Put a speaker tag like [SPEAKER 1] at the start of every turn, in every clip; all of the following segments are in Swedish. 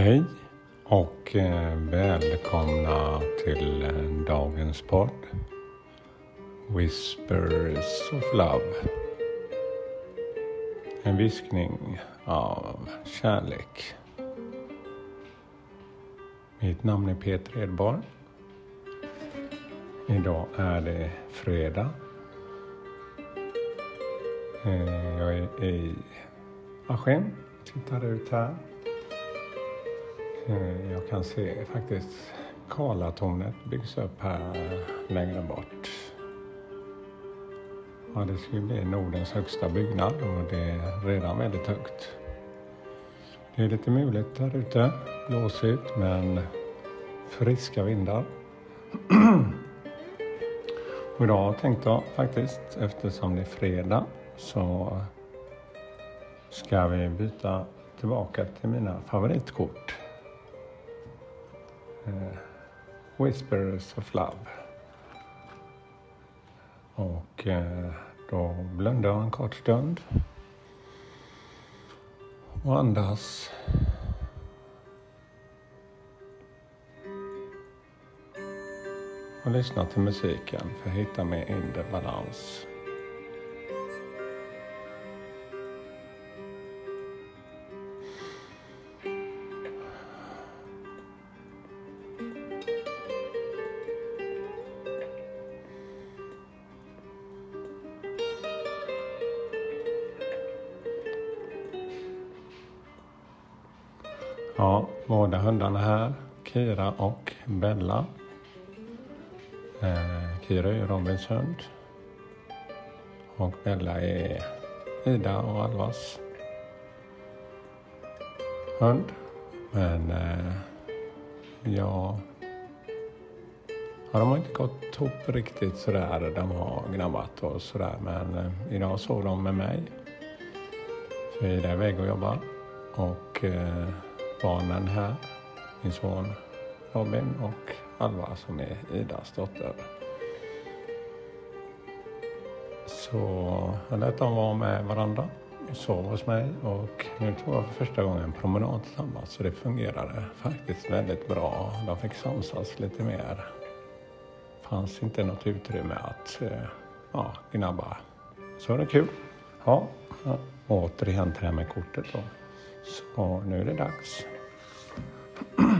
[SPEAKER 1] Hej och eh, välkomna till eh, dagens podd Whispers of Love. En viskning av kärlek. Mitt namn är Peter Edborg. Idag är det fredag. Eh, jag är i Askim, tittar ut här. Eh, jag kan se faktiskt Karlatornet byggs upp här längre bort. Ja, det ska ju bli Nordens högsta byggnad och det är redan väldigt högt. Det är lite muligt där ute, blåsigt men friska vindar. och idag tänkte jag faktiskt, eftersom det är fredag, så ska vi byta tillbaka till mina favoritkort. Eh, Whispers of Love. Och eh, då blundar jag en kort stund och andas. Och lyssnar till musiken för att hitta min inre balans. Ja, båda hundarna här, Kira och Bella. Eh, Kira är Robins hund. Och Bella är Ida och Alvas hund. Men eh, ja, ja, de har inte gått ihop riktigt sådär. De har gnabbat och sådär. Men eh, idag sov de med mig. Så Ida är iväg och jobbar. Och eh, barnen här. Min son Robin och Alva som är Idas dotter. Så jag lät dem vara med varandra och sov hos mig och nu tog jag för första gången en promenad tillsammans så det fungerade faktiskt väldigt bra. De fick samsas lite mer. Det fanns inte något utrymme att eh, ja, gnabba. Så var det kul. Ja, återigen till det här med kortet då. Så nu är det dags.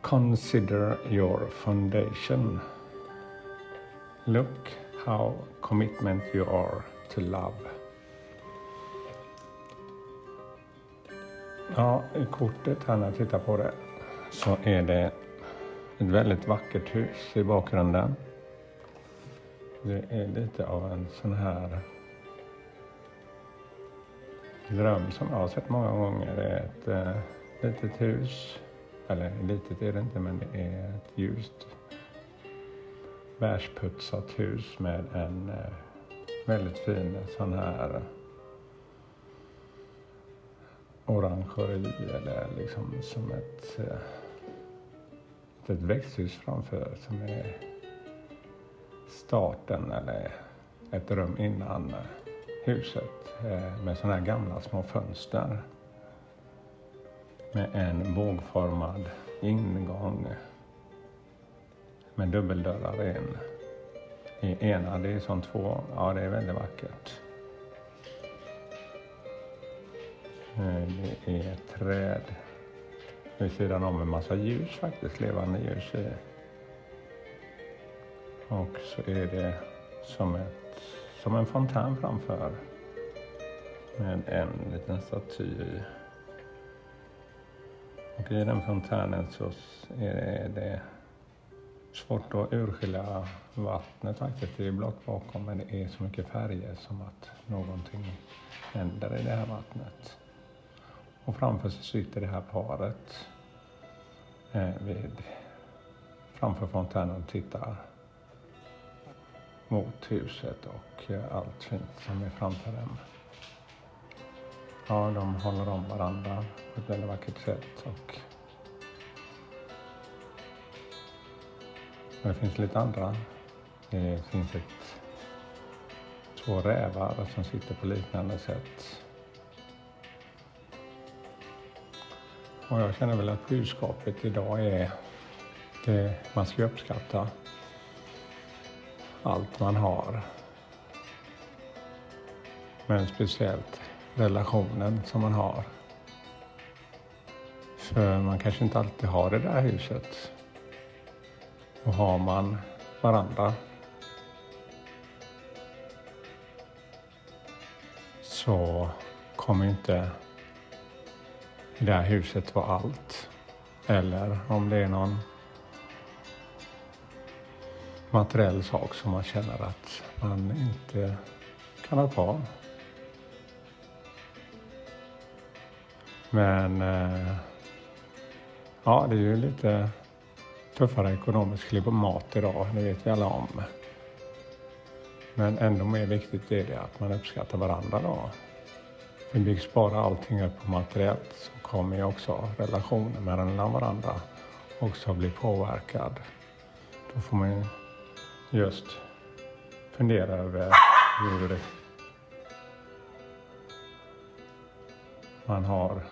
[SPEAKER 1] Consider your foundation. Look how commitment you are to love. Ja, i kortet här när jag tittar på det så är det ett väldigt vackert hus i bakgrunden. Det är lite av en sån här dröm som jag har sett många gånger. Är ett eh, litet hus. Eller litet är det inte, men det är ett ljust bärsputsat hus med en eh, väldigt fin sån här eh, orangeri eller liksom som ett, eh, ett växthus framför som är starten eller ett rum innan eh, huset eh, med sådana här gamla små fönster med en bågformad ingång med dubbeldörrar in. I ena, det är som två, ja det är väldigt vackert. Eh, det är ett träd vid sidan om en massa ljus faktiskt, levande ljus i. Och så är det som ett som en fontän framför. Med en liten staty Och i den fontänen så är det svårt att urskilja vattnet faktiskt. Det är blått bakom men det är så mycket färger som att någonting händer i det här vattnet. Och framför så sitter det här paret eh, vid, framför fontänen och tittar mot huset och eh, allt fint som är framför dem. Ja, de håller om varandra på ett väldigt vackert sätt och det finns lite andra. Det finns ett, två rävar som sitter på liknande sätt. Och jag känner väl att budskapet idag är det man ska uppskatta allt man har. Men speciellt relationen som man har. För man kanske inte alltid har det där huset. Och har man varandra så kommer inte det där huset vara allt. Eller om det är någon materiell sak som man känner att man inte kan ha kvar. Men eh, ja, det är ju lite tuffare ekonomiskt klimat idag, det vet vi alla om. Men ändå mer viktigt är det att man uppskattar varandra då. För byggs bara allting upp på materiellt så kommer ju också relationen mellan varandra också bli påverkad. Då får man just fundera över hur man har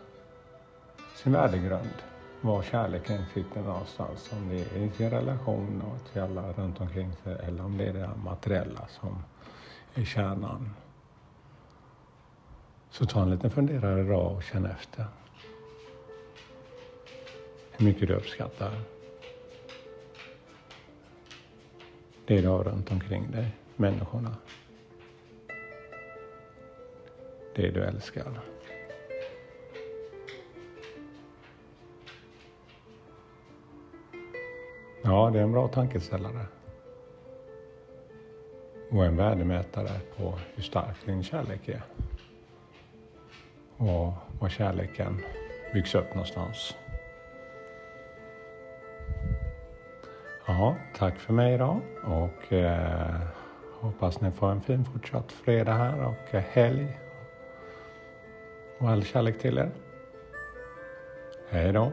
[SPEAKER 1] sin värdegrund. Var kärleken sitter någonstans. Om det är i sin relation och till alla runt omkring sig eller om det är det materiella som är kärnan. Så ta en liten funderare idag och känn efter. Hur mycket du uppskattar det du har runt omkring dig, människorna. Det du älskar. Ja, det är en bra tankeställare. Och en värdemätare på hur stark din kärlek är. Och var kärleken byggs upp någonstans. Ja, tack för mig idag och eh, hoppas ni får en fin fortsatt fredag här och eh, helg. Och all kärlek till er. Hej då.